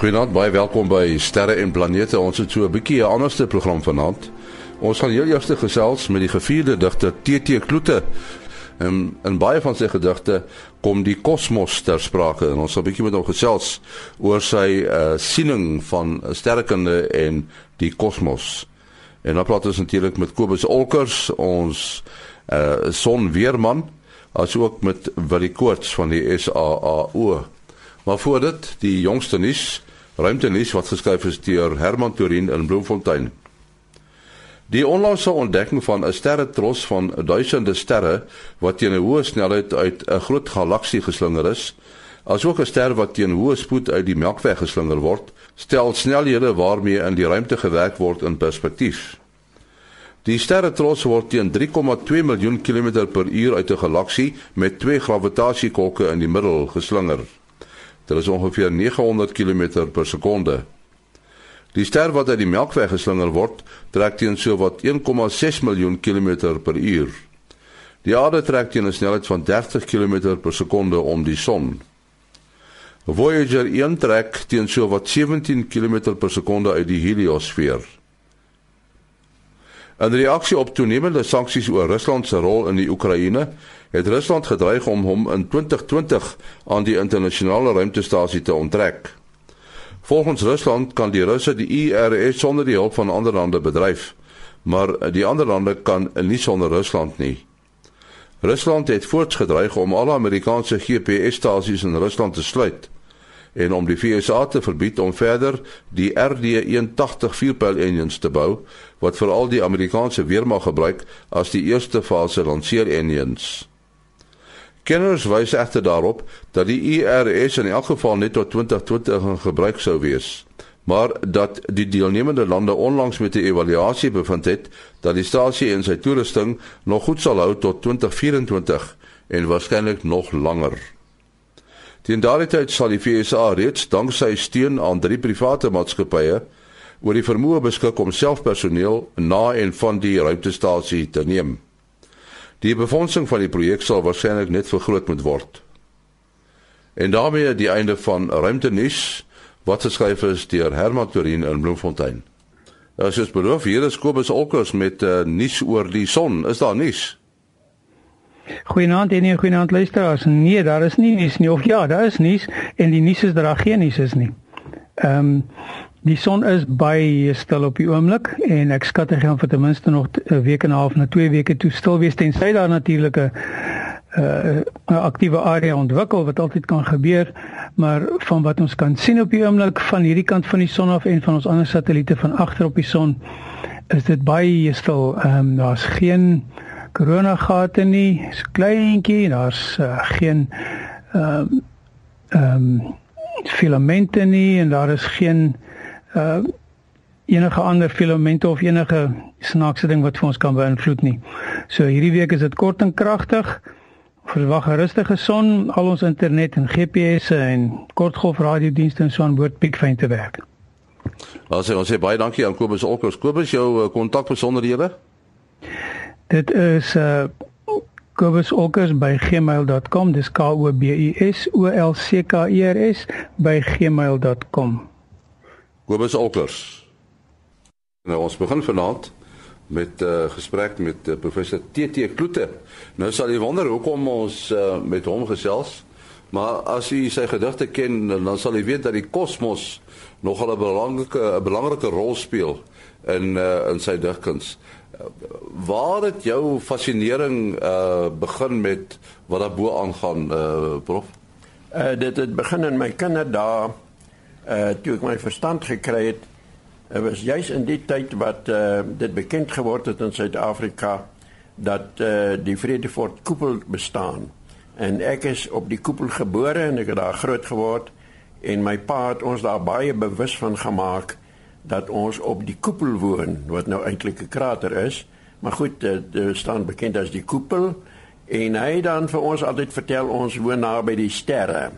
Goeienaand, baie welkom by Sterre en Planete. Ons het so 'n bietjie 'n anderste program vanaand. Ons gaan heel eers gesels met die gevierde digter TT Kloete. En in baie van sy gedigte kom die kosmos ter sprake en ons gaan 'n bietjie met hom gesels oor sy uh, siening van sterrekunde en die kosmos. En dan praat ons natuurlik met Kobus Olkers, ons uh, sonweerman, asook met Willie Koorts van die SAAO. Maar voor dit, die jongste nuus, ruimtenuus wat geskryf is deur Herman Torin in Bloemfontein. Die onlangse ontdekking van 'n sterretros van duisende sterre wat teen 'n hoë snelheid uit 'n groot galaksie geslinger is, asook 'n ster wat teen hoë spoed uit die Melkweg geslinger word, stel snelhede waarmee in die ruimte gewerk word in perspektief. Die sterretros word teen 3,2 miljoen kilometer per uur uit 'n galaksie met twee gravitasiekolke in die middel geslinger. Dit is ongeveer 900 km per sekonde. Die ster wat uit die Melkweg geslinger word, trek teen sowat 1,6 miljoen km per uur. Die aarde trek teen 'n snelheid van 30 km per sekonde om die son. Voyager 1 trek teen sowat 17 km per sekonde uit die heliosfeer. In reaksie op toenemende sanksies oor Rusland se rol in die Oekraïne, het Rusland gedreig om hom in 2020 aan die internasionale ruimtestasie te onttrek. Volgens Rusland kan die Russe die IRS sonder die hulp van ander lande bedryf, maar die ander lande kan nie sonder Rusland nie. Rusland het voortgedreig om alle Amerikaanse GPS-stasies in Rusland te sluit en om die VSA te verbied om verder die RD-180 vierpyl engines te bou wat veral die Amerikaanse weermag gebruik as die eerste fase lanseer engines. Kenners wys egter daarop dat die IRS in elk geval net tot 2020 in gebruik sou wees, maar dat die deelnemende lande onlangs met 'n evaluasie bevind het dat die stasie en sy toerusting nog goed sal hou tot 2024 en waarskynlik nog langer. Teen daardie tyd sal die FSA reeds danksy steun aan drie private maatskappye oor die vermoë beskik om selfpersoneel na en van die ruimtestasie te neem. Die befondsing van die projek sal waarskynlik net vergroot moet word. En daarmee die einde van Ruimtenis wat geskryf is deur Herman Torin in Bloemfontein. As jy beloof hier is Kobus Olkers met uh, nuus oor die son. Is daar nuus? Goeienaand en goeienaand luisteraars. Nee, daar is nie nuus nie of ja, daar is nuus en die nuus is dat daar geen nuus is nie. Ehm um, Die son is baie stil op die oomblik en ek skat hy gaan vir ten minste nog 'n week en 'n half na 2 weke toe stil wees tensy daar natuurlike 'n uh, 'n aktiewe area ontwikkel wat altyd kan gebeur, maar van wat ons kan sien op die oomblik van hierdie kant van die son af en van ons ander satelliete van agter op die son is dit baie stil. Ehm um, daar's geen koronagate nie, is kleintjie, daar's uh, geen ehm um, ehm um, filamente nie en daar is geen uh enige ander filamente of enige snaakse ding wat vir ons kan beïnvloed nie. So hierdie week is dit kort en kragtig. Verwag 'n rustige son, al ons internet en GPS'e en kortgolf radiodienste en so aan behoort piekfyn te werk. Ons sê ons sê baie dankie aan Kobus Olkers. Kobus jou uh, kontak besonderhede? Dit is uh Kobus Olkers by gmail.com. Dis K O B U S O L C K E R S by gmail.com. Kobus Olkers. Nou ons begin vanaand met 'n uh, eh, gesprek met uh, professor TT Kloete. Nou sal jy wonder hoekom ons uh, met hom gesels. Maar as jy sy gedigte ken, dan sal jy weet dat die kosmos nogal 'n belangrike 'n belangrike rol speel in uh, in sy digkuns. Waar het jou fascinering uh, begin met wat daarbo aangaan, uh, prof? Uh, dit het begin in my kinderdae uh toe ek my verstand gekry het, uh, was juis in die tyd wat uh dit bekend geword het in Suid-Afrika dat uh die Vredefort koepel bestaan. En ek is op die koepel gebore en ek het daar groot geword en my pa het ons daar baie bewus van gemaak dat ons op die koepel woon wat nou eintlik 'n krater is. Maar goed, dit staan bekend as die koepel en hy dan vir ons altyd vertel ons woon naby die sterre.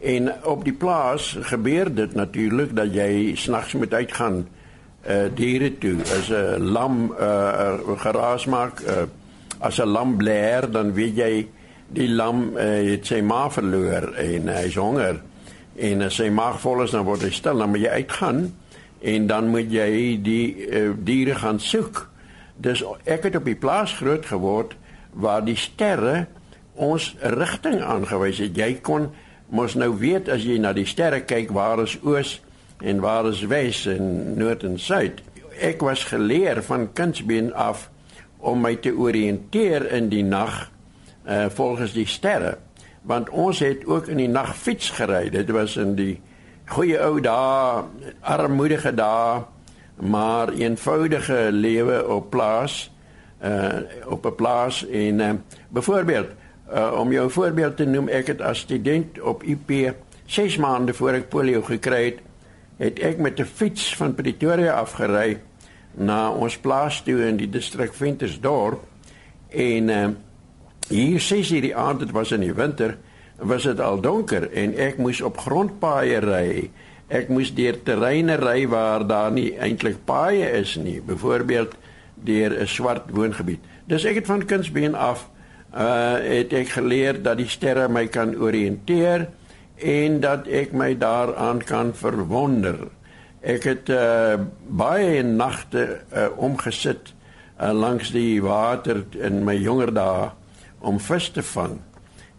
En op die plaas gebeur dit natuurlik dat jy snags moet uitgaan uh diere toe. As 'n lam uh geraas maak, uh as 'n lam blêer, dan weet jy die lam uh, het sy ma verloor en hy's honger. En as sy maag vol is, dan word hy stil, dan moet jy uitgaan en dan moet jy die uh, diere gaan soek. Dus ek het op die plaas groot geword waar die sterre ons rigting aangewys het. Jy kon mos nou weet as jy na die sterre kyk waar is oos en waar is wes en noord en suid. Ek was geleer van kindsbeen af om my te oriënteer in die nag uh volgens die sterre want ons het ook in die nag fiets gery dit was in die goeie ou dae armoedige dae maar eenvoudige lewe op plaas uh op 'n plaas en uh, byvoorbeeld uh, om jou voorbeeld te noem ek het as student op UP 6 maande voor ek polio gekry het het ek met 'n fiets van Pretoria afgery na ons plaas toe in die distrik Ventersdorp en uh, hier sê sy die aand dit was in die winter was dit al donker en ek moes op grondpaaie ry. Ek moes deur terreine ry waar daar nie eintlik paaie is nie byvoorbeeld deur 'n swart woongebied. Dis ek het van kindsbeen af uh het ek geleer dat die sterre my kan oriënteer en dat ek my daaraan kan verwonder. Ek het uh, baie nagte uh, omgesit uh, langs die water in my jonger dae om vis te vang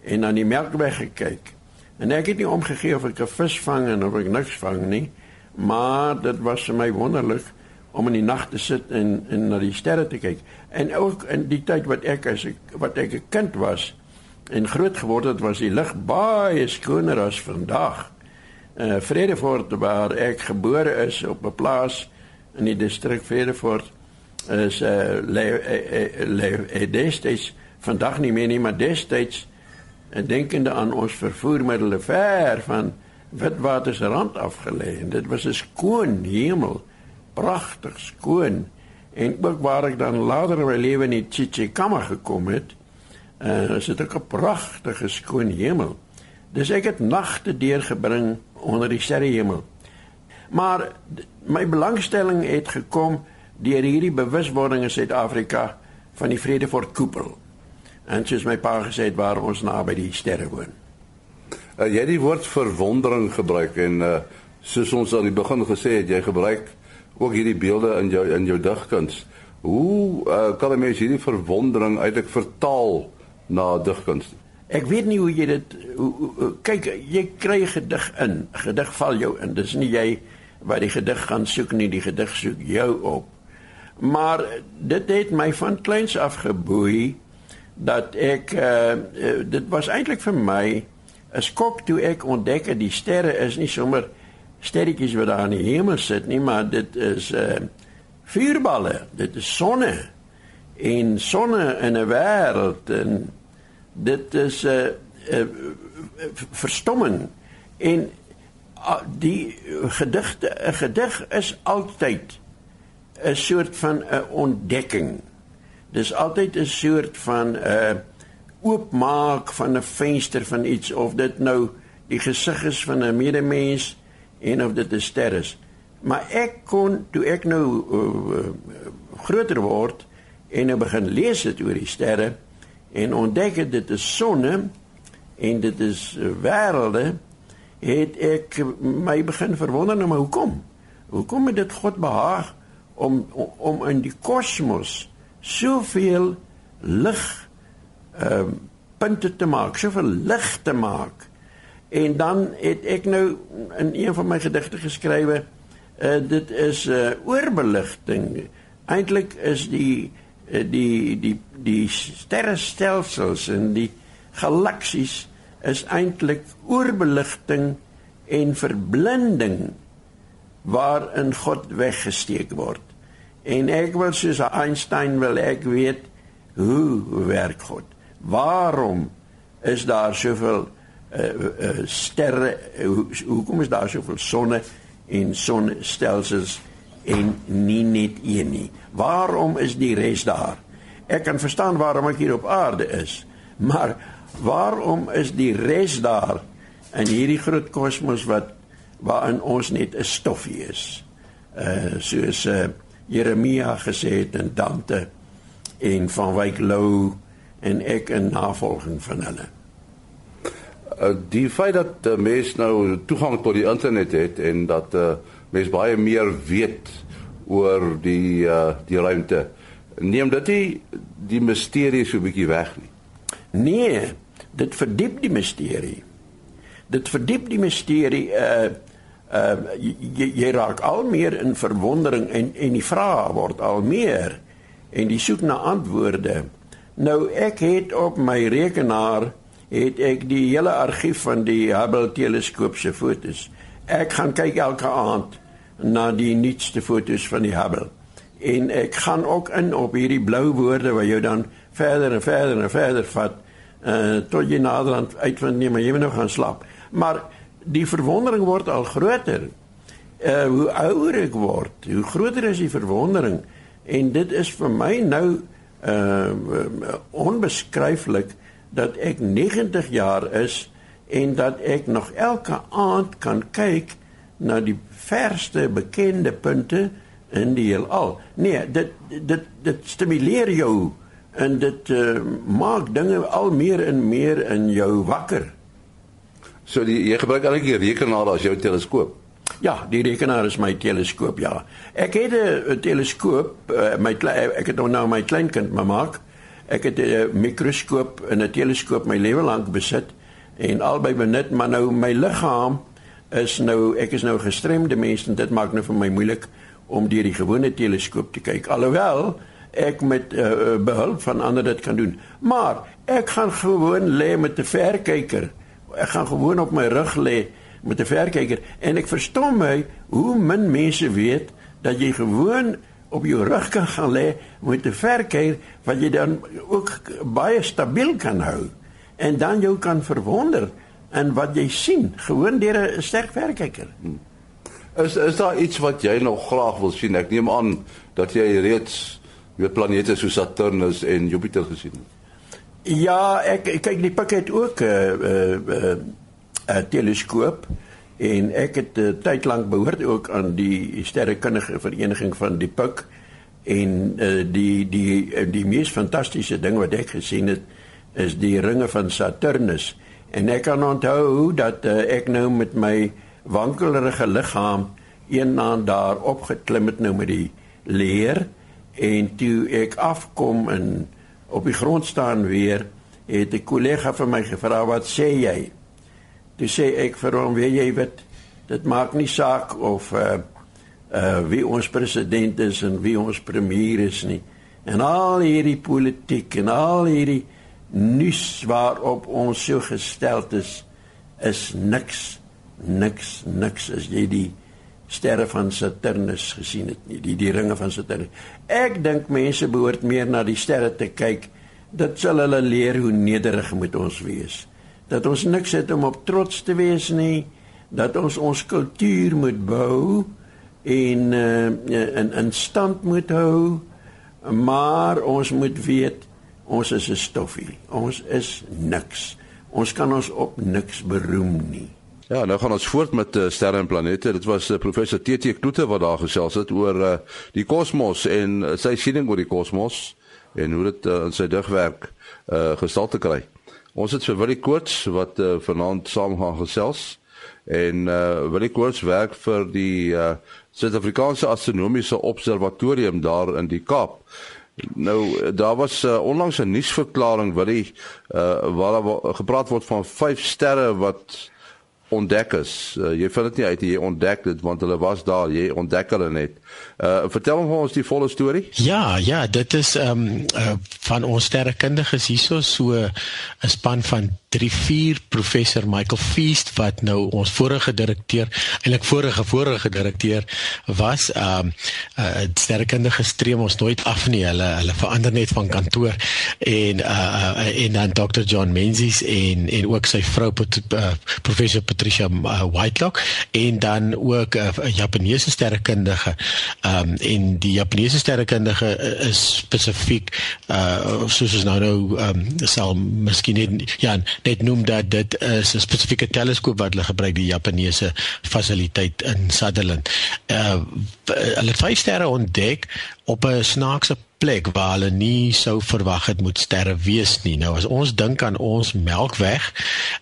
en aan die melkweg gekyk. En ek het nie omgegee of ek 'n vis vang en of ek niks vang nie, maar dit was vir my wonderlik om in die nag te sit en en na die sterre te kyk. En ook in die tyd wat ek as ek wat ek 'n kind was, en groot geword het was die lig baie skoner as vandag. Uh Vredefort waar ek gebore is op 'n plaas in die distrik Vredefort is uh le, uh, le, uh, destyds vandag nie meer nie maar destyds en denkende aan ons vervoermiddels ver van Witwatersrand afgelê en dit was 'n skoon hemel pragtig skoon en ook waar ek dan later in my lewe in Chichikama gekom het uh, is dit ook 'n pragtige skoon hemel. Dis ek het nagte deurgebring onder die sterrehemel. Maar my belangstelling het gekom deur hierdie bewuswording in Suid-Afrika van die Vredefort koepel. En soos my pa gesê het waar ons naby die sterre woon. Uh, jy het die woord verwondering gebruik en uh, soos ons aan die begin gesê het, jy gebruik ook hierdie beelde in jou in jou digkuns. Hoe uh, kan 'n mens hierdie verwondering eintlik vertaal na digkuns. Ek weet nie hoe jy dit hoe, hoe, kyk jy kry gedig in, gedig val jou in. Dis nie jy wat die gedig gaan soek nie, die gedig soek jou op. Maar dit het my van kleins af geboei dat ek uh, dit was eintlik vir my 'n skok toe ek ontdek dat die sterre is nie sommer sterretjies wat daar in die hemel sit nie, maar dit is uh vuurballe, dit is sonne en sonne in 'n wêreld en dit is 'n uh, uh, verstomming en uh, die gedigte 'n gedig is altyd 'n soort van 'n ontdekking dis altyd 'n soort van 'n uh, oopmaak van 'n venster van iets of dit nou die gesig is van 'n medemens en of dit 'n ster is. Maar ek kon toe ek nou uh, uh, groter word en nou begin lees dit oor die sterre en ontdek dit is sonne en dit is wêrelde het ek my begin verwonder nou maar hoekom? Hoekom het dit God behaag om om in die kosmos soveel lig ehm uh, punte te maak soveel lig te maak en dan het ek nou in een van my gedigte geskrywe uh, dit is 'n uh, oorbeligting eintlik is die Eh, die die die sterrestelsels en die galaksies is eintlik oorbeligting en verblinding waarin God weggesteek word. En ek wil soos Einstein wil ek weet hoe werk God? Waarom is daar soveel uh, uh, sterre? Hoe, hoekom is daar soveel sonne en sonstelsels? en nie net een nie. Waarom is die res daar? Ek kan verstaan waarom ek hier op aarde is, maar waarom is die res daar in hierdie groot kosmos wat waarin ons net 'n stoffie is? Uh soos uh, Jeremia gesê het in Dante en van Wyk Lou en ek in navolging van hulle. uh, die feit dat uh, mense nou toegang tot die internet het en dat uh, mense baie meer weet oor die uh, die ruimte neem dit nie die misterie so 'n bietjie weg nie. Nee, dit verdiep die misterie. Dit verdiep die misterie uh uh jy, jy raak al meer in verwondering en en die vrae word al meer en die soek na antwoorde. Nou ek het op my rekenaar het ek die hele argief van die Hubble teleskoop se fotos. Ek gaan kyk elke aand na die nuutste fotos van die Hubble. En ek gaan ook in op hierdie blou woorde wat jou dan verder en verder en verder vat uh tot jy naderhand uitvind nee maar jy moet nou gaan slaap. Maar die verwondering word al groter. Uh hoe ouer ek word, hoe groter is die verwondering en dit is vir my nou uh onbeskryflik dat ek 90 jaar is en dat ek nog elke aand kan kyk na die verste bekende punte in die heelal. Nee, dit dit dit stimuleer jou en dit uh, maak dinge al meer en meer in jou wakker. So die, jy gebruik eintlik die rekenaar as jou teleskoop. Ja, die rekenaar is my teleskoop, ja. Ek het 'n teleskoop, uh, my ek het nou my kleinkind maak. Ek het 'n mikroskoop en 'n teleskoop my lewe lank besit en albei benut, maar nou my liggaam is nou ek is nou gestremde mens en dit maak nou vir my moeilik om deur die gewone teleskoop te kyk. Alhoewel ek met uh, behulp van ander dit kan doen. Maar ek gaan gewoon lê met 'n verkyker ek gaan gewoon op my rug lê met 'n verkyker en ek verstom my hoe min mense weet dat jy gewoon op jou rug kan gaan lê met 'n verkyker wat jy dan ook baie stabiel kan hou en dan jou kan verwonder en wat jy sien gewoon deur 'n sterk verkyker. Is is daar iets wat jy nog graag wil sien? Ek neem aan dat jy reeds weet planete soos Saturnus en Jupiter gesien het. Ja, ek kyk die pik het ook 'n uh, 'n uh, uh, uh, teleskoop en ek het uh, tyd lank behoort ook aan die sterrekundige vereniging van die pik en uh, die die die, die mees fantastiese ding wat ek gesien het is die ringe van Saturnus en ek kan onthou dat uh, ek nou met my wankelrige liggaam een aand daar opgeklim het nou met die leer en toe ek afkom en op die grond staan weer, het 'n kollega vir my gevra wat sê jy? Toe sê ek vir hom, weet jy wat, dit maak nie saak of uh uh wie ons president is en wie ons premier is nie. En al hierdie politiek en al hierdie nuus waarop ons so gestel is, is niks niks niks as jy die sterre van Saturnus gesien het nie, die die ringe van Saturnus. Ek dink mense behoort meer na die sterre te kyk. Dit sal hulle leer hoe nederig moet ons wees. Dat ons niks het om op trots te wees nie, dat ons ons kultuur moet bou en uh, in in stand moet hou, maar ons moet weet ons is 'n stoffie. Ons is niks. Ons kan ons op niks beroem nie. Ja, nou gaan ons voort met uh, sterre en planete. Dit was uh, professor TT Kloete wat daar gesels het oor uh, die kosmos en uh, sy siening oor die kosmos en hoe dit uh, in sy digwerk uh, gestalte kry. Ons het vir Willie Koorts wat uh, vanaand saam gaan gesels en uh, Willie Koorts werk vir die uh, Suid-Afrikaanse Astronomiese Observatorium daar in die Kaap. Nou daar was uh, onlangs 'n nuusverklaring wat die uh, waar daar gepraat word van vyf sterre wat ontdek is. Uh, jy vind dit nie uit jy ontdek dit want hulle was daar, jy ontdek hulle net. Uh vertel hom ons die volle storie? Ja, ja, dit is ehm um, uh, van ons sterrekundiges hierso so 'n span van 3 4 professor Michael Feast wat nou ons vorige direkteur, eintlik vorige vorige direkteur was. Ehm um, uh sterrekundige streem ons nooit af nie. Hulle hulle verander net van kantoor en uh en dan Dr. John Menzies en en ook sy vrou uh, professor Patricia uh, Whitelock en dan ook 'n uh, Japaneese sterrekundige ehm um, en die Japaneese sterrekundige is spesifiek uh soos ons nou nou ehm um, sal miskien net ja net noem dat dit is 'n spesifieke teleskoop wat hulle gebruik die Japaneese fasiliteit in Sutherland. Uh hulle het vyf sterre ontdek op 'n snaakse plek waar hulle nie sou verwag het moet sterre wees nie. Nou as ons dink aan ons Melkweg,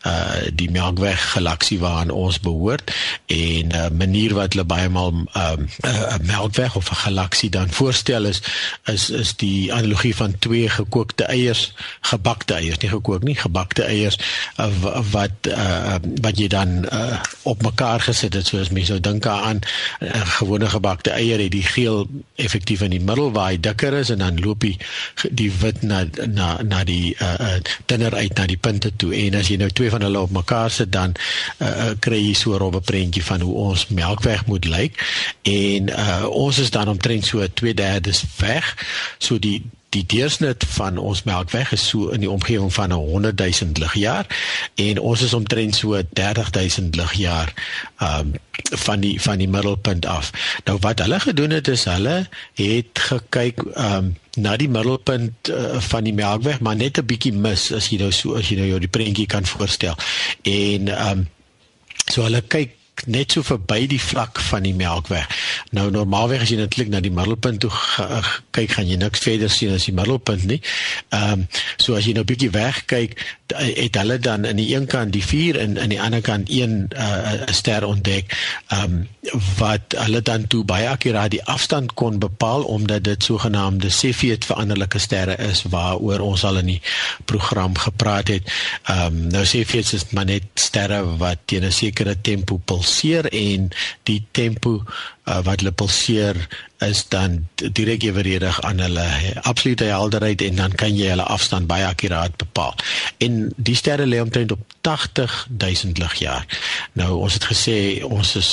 uh die Melkweg galaksie waaraan ons behoort en 'n uh, manier wat hulle baie maal 'n um, uh, Melkweg of 'n galaksie dan voorstel is is is die analogie van twee gekookte eiers, gebakte eiers, nie gekook nie, gebakte eiers uh, wat uh wat jy dan uh op mekaar gesit het soos mense sou dink aan 'n uh, gewone gebakte eier het die geel effektief in die middel waar hy dikker is is en dan loop die die wit na na na die uh, uh dinner uit na die punte toe. En as jy nou twee van hulle op mekaar sit dan uh, uh kry jy so 'n robbe prentjie van hoe ons melkweg moet lyk. En uh ons is dan omtrent so 2/3 weg. So die die deursnit van ons melkweg is so in die omgewing van 100 000 ligjaar en ons is omtrent so 30 000 ligjaar um van die van die middelpunt af. Nou wat hulle gedoen het is hulle het gekyk um na die middelpunt uh, van die melkweg maar net 'n bietjie mis as jy nou so as jy nou jou die prentjie kan voorstel. En um so hulle kyk net so verby die vlak van die melkweg. Nou normaalweg as jy netlik na die middelpunt toe kyk, gaan jy niks verder sien as die middelpunt nie. Ehm um, so as jy nou bietjie weg kyk, het hulle dan aan die een kant die vuur en aan die ander kant een uh, ster ontdek. Ehm um, wat hulle dan toe baie akkuraat die afstand kon bepaal omdat dit sogenaamde Cepheid veranderlike sterre is waaroor ons al in die program gepraat het. Ehm um, nou Cepheid is maar net sterre wat teen 'n sekere tempo pulseer en die tempo uh, wat hulle pulseer is dan direk eweredig aan hulle absolute helderheid en dan kan jy hulle afstand baie akkuraat bepaal. En die sterre lê omtrent op 80 000 ligjaar. Nou ons het gesê ons is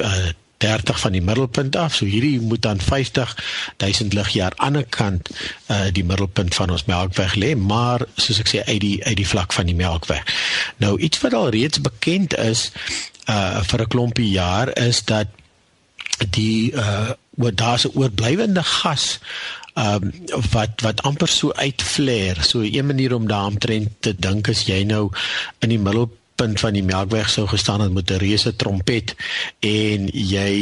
uh, 30 van die middelpunt af. So hierdie moet dan 50 000 ligjaar aan die kant uh die middelpunt van ons Melkweg lê, maar soos ek sê uit die uit die vlak van die Melkweg. Nou iets wat al reeds bekend is uh vir 'n klompie jaar is dat die uh wat daar's 'n oorblywende gas um wat wat amper so uitflair. So 'n manier om daaroor te dink is jy nou in die middel punt van die melkweg sou gestaan het met 'n reuse trompet en jy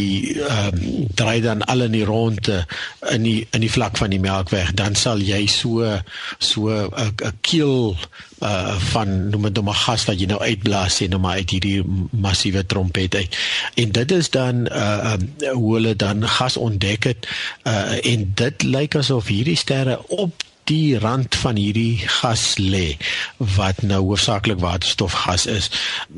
ehm um, draai dan al in die ronde in die in die vlak van die melkweg dan sal jy so so 'n 'n keel uh van noem dit maar gas wat jy nou uitblaas en nou maar uit hierdie massiewe trompet uit. En dit is dan uh um, hoe hulle dan gas ontdek het uh en dit lyk asof hierdie sterre op die rand van hierdie gas lê wat nou hoofsaaklik waterstofgas is.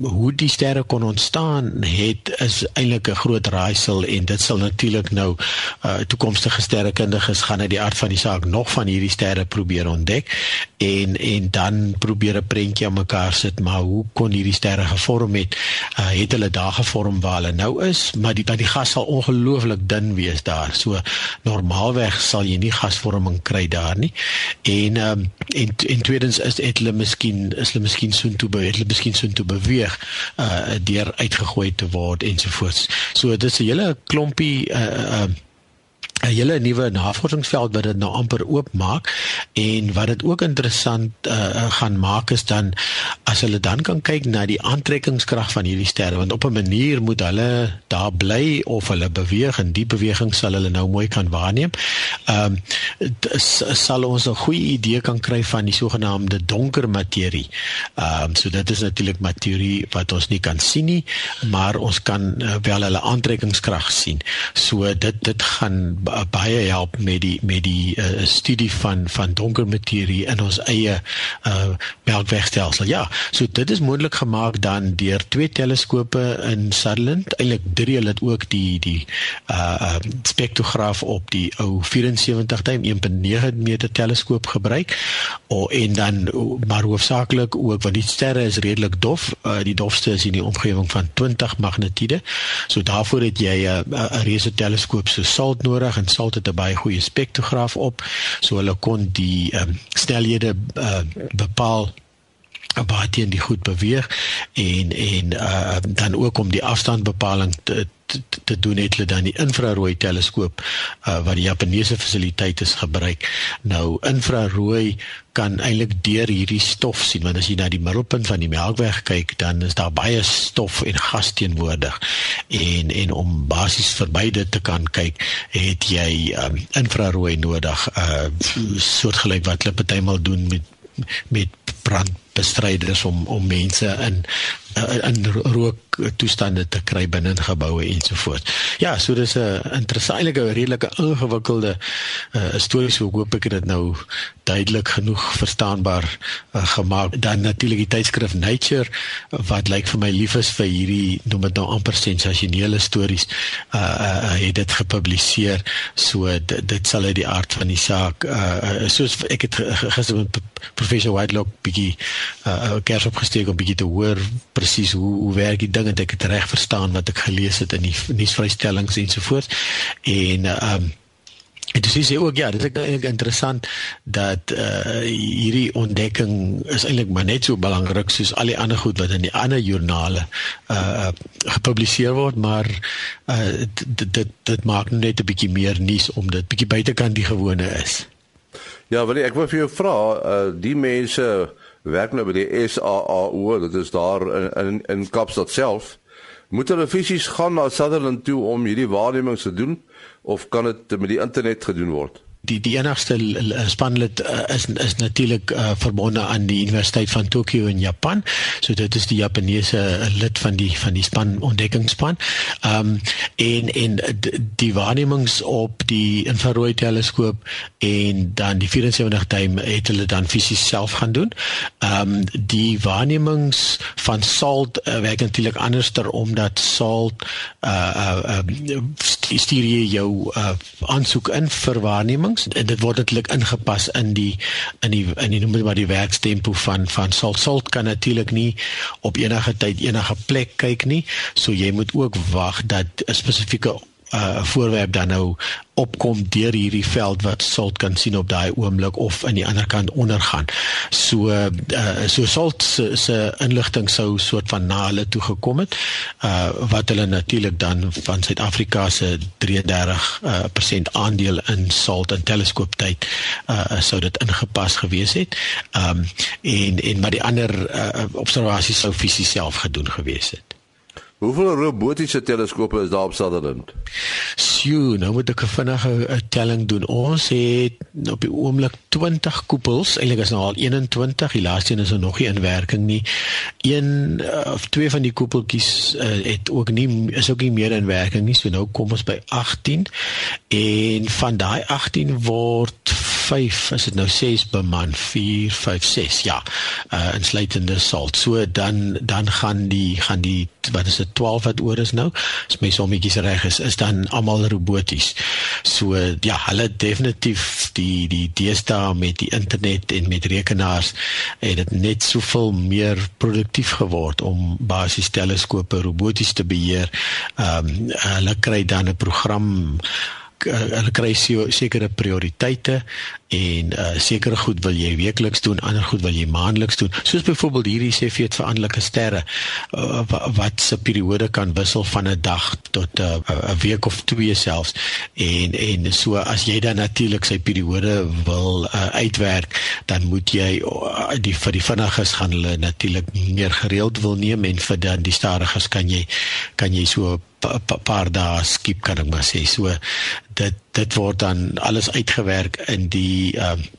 Hoe die sterre kon ontstaan het is eintlik 'n groot raaisel en dit sal natuurlik nou uh, toekomstige sterrekundiges gaan uit die aard van die saak nog van hierdie sterre probeer ontdek en en dan probeer 'n prentjie aan mekaar sit maar hoe kon hierdie sterre gevorm het? Uh, het hulle daar gevorm waar hulle nou is? Maar die die gas sal ongelooflik dun wees daar. So normaalweg sal jy nie gasvorming kry daar nie en um, en en tweedens is het hulle miskien is hulle miskien so toe be, hulle miskien so toe beweeg uh deur uitgegooi te word ensovoorts. So dis 'n hele klompie uh uh 'n hele nuwe navorsingsveld wat dit nou amper oopmaak en wat dit ook interessant uh, gaan maak is dan as hulle dan kan kyk na die aantrekkingskrag van hierdie sterre want op 'n manier moet hulle daar bly of hulle beweeg en die beweging sal hulle nou mooi kan waarneem. Ehm um, sal ons 'n goeie idee kan kry van die sogenaamde donker materie. Ehm um, so dit is natuurlik materie wat ons nie kan sien nie, maar ons kan uh, wel hulle aantrekkingskrag sien. So dit dit gaan baie help met die met die uh, studie van van donker materie in ons eie uh melkwegstelsel. Ja, so dit is moontlik gemaak dan deur twee teleskope in Sutherland. Eilik drie hulle het ook die die uh spektrograaf op die ou 74 duim 1.9 meter teleskoop gebruik. O en dan maar hoofsaaklik ook want die sterre is redelik dof. Uh die dofste is in die omgewing van 20 magnitude. So daarvoor het jy 'n uh, 'n reuse teleskoop so SALT nodig het 'n baie goeie spektrograaf op, so hulle kon die um, snelhede uh, bepaal waar teen die goed beweeg en en uh, dan ook om die afstandbepaling te te, te doen het hulle dan die infrarooi teleskoop uh, wat die Japaneese fasiliteite gebruik. Nou infrarooi kan eintlik deur hierdie stof sien want as jy na die middelpunt van die Melkweg kyk dan is daar baie stof en gas teenwoordig en en om basies verby dit te kan kyk het jy um, infrarooi nodig uh soortgelyk wat hulle partymal doen met met brandbestryders om om mense in in rook toestande te kry binne in geboue ensovoorts. Ja, so dis 'n interessante redelike ingewikkelde uh, storie so hoop ek dit nou duidelik genoeg verstaanbaar uh, gemaak. Dan natuurlik die tydskrif Nature wat lyk vir my lief is vir hierdie noem dit nou amper sensasionele stories uh, uh het dit gepubliseer. So dit, dit sal uit die aard van die saak uh soos ek het gister met professor Whitelock bietjie uh kers opgesteek om bietjie te hoor presies hoe hoe werk die ding en ek het reg verstaan wat ek gelees het in die nuusvrystellings ensovoorts en ehm um, En dis is ook ja, dit is eintlik interessant dat uh hierdie ontdekking is eintlik maar net so belangrik soos al die ander goed wat in die ander joernale uh gepubliseer word, maar uh dit dit dit maak net 'n bietjie meer nuus om dit bietjie buitekant die gewone is. Ja, wil ek wil vir jou vra, uh die mense werk nou by die SAAO, dit is daar in in, in Kaapstad self. Moet hulle fisies gaan na Sutherland toe om hierdie waarnemings te doen of kan dit met die internet gedoen word? Die die enigste spanlid uh, is is natuurlik uh, verbonde aan die Universiteit van Tokio in Japan. So dit is die Japaneese lid van die van die span ontdekkingsspan. Ehm um, en en die waarnemings op die infrarooi teleskoop en dan die 74 duim het hulle dan fisies self gaan doen. Ehm um, die waarnemings van SALT uh, werk natuurlik anderster omdat SALT uh uh, uh stuur jy jou uh aansoek in vir waarnemings en dit word natuurlik ingepas in die in die in die noem dit maar die werkstempo van van salt. Salt kan natuurlik nie op enige tyd enige plek kyk nie. So jy moet ook wag dat 'n spesifieke uh voorwerp dan nou opkom deur hierdie veld wat salt kan sien op daai oomblik of aan die ander kant ondergaan. So uh so salt se, se inligting sou soort van na hulle toe gekom het. Uh wat hulle natuurlik dan van Suid-Afrika se 33% uh, persent aandeel in salt en teleskooptyd uh sou dit ingepas gewees het. Um en en maar die ander uh, observasies sou fisies self gedoen gewees het. Hoeveel robotiese teleskope is daar op Sutherland? Sjoe, nou moet ek 'n vinnige telling doen. Ons het op die oomblik 20 koepels, eintlik is nou al 21, die laaste een is er nog nie in werking nie. Een uh, of twee van die koepeltjies uh, het ook nie is ook nie meer in werking nie. So nou kom ons by 18 en van daai 18 word 5, is dit nou 6 beman, 4, 5, 6. Ja. Uh insluitende salt. So dan dan gaan die gaan die wat is dit 12 wat oor is nou? As my sommetjies reg is, is dan almal roboties. So ja, hulle definitief die die deesdae met die internet en met rekenaars het dit net soveel meer produktief geword om basies teleskope roboties te beheer. Ehm um, hulle kry dan 'n program hulle kry sekere prioriteite en uh, sekere goed wil jy weekliks doen, ander goed wil jy maandeliks doen. Soos byvoorbeeld hierdie sê vir veranderlike sterre uh, wat se periode kan wissel van 'n dag tot 'n uh, week of twee selfs. En en so as jy dan natuurlik sy periode wil uh, uitwerk, dan moet jy uh, die vir die vinniges gaan hulle natuurlik meer gereeld wil neem en vir dan die stadiges kan jy kan jy so 'n pa, paar dae skiep kan ek maar sê. So dit dit word dan alles uitgewerk in die ehm uh,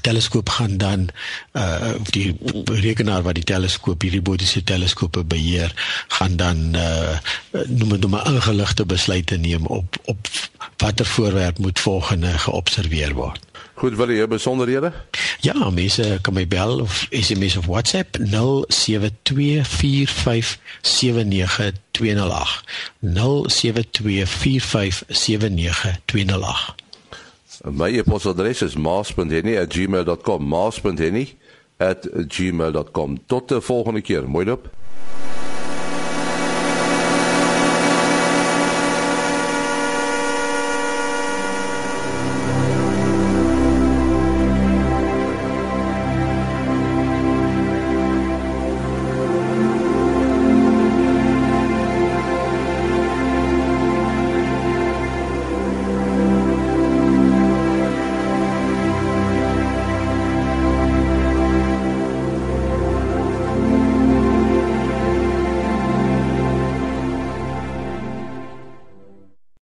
teleskoop gaan dan uh die rekenaar wat die teleskoop hierdie bodiese teleskope beheer gaan dan uh noem dit maar ingeligte besluite neem op op watter voorwerp moet volgende geobserveer word. Goed, wil jy besonderhede? Ja, mense kan my bel of SMS of WhatsApp 0724579208. 0724579208. My e-posadres is maas.henny@gmail.com. maas.henny@gmail.com. Tot die volgende keer. Mooi loop.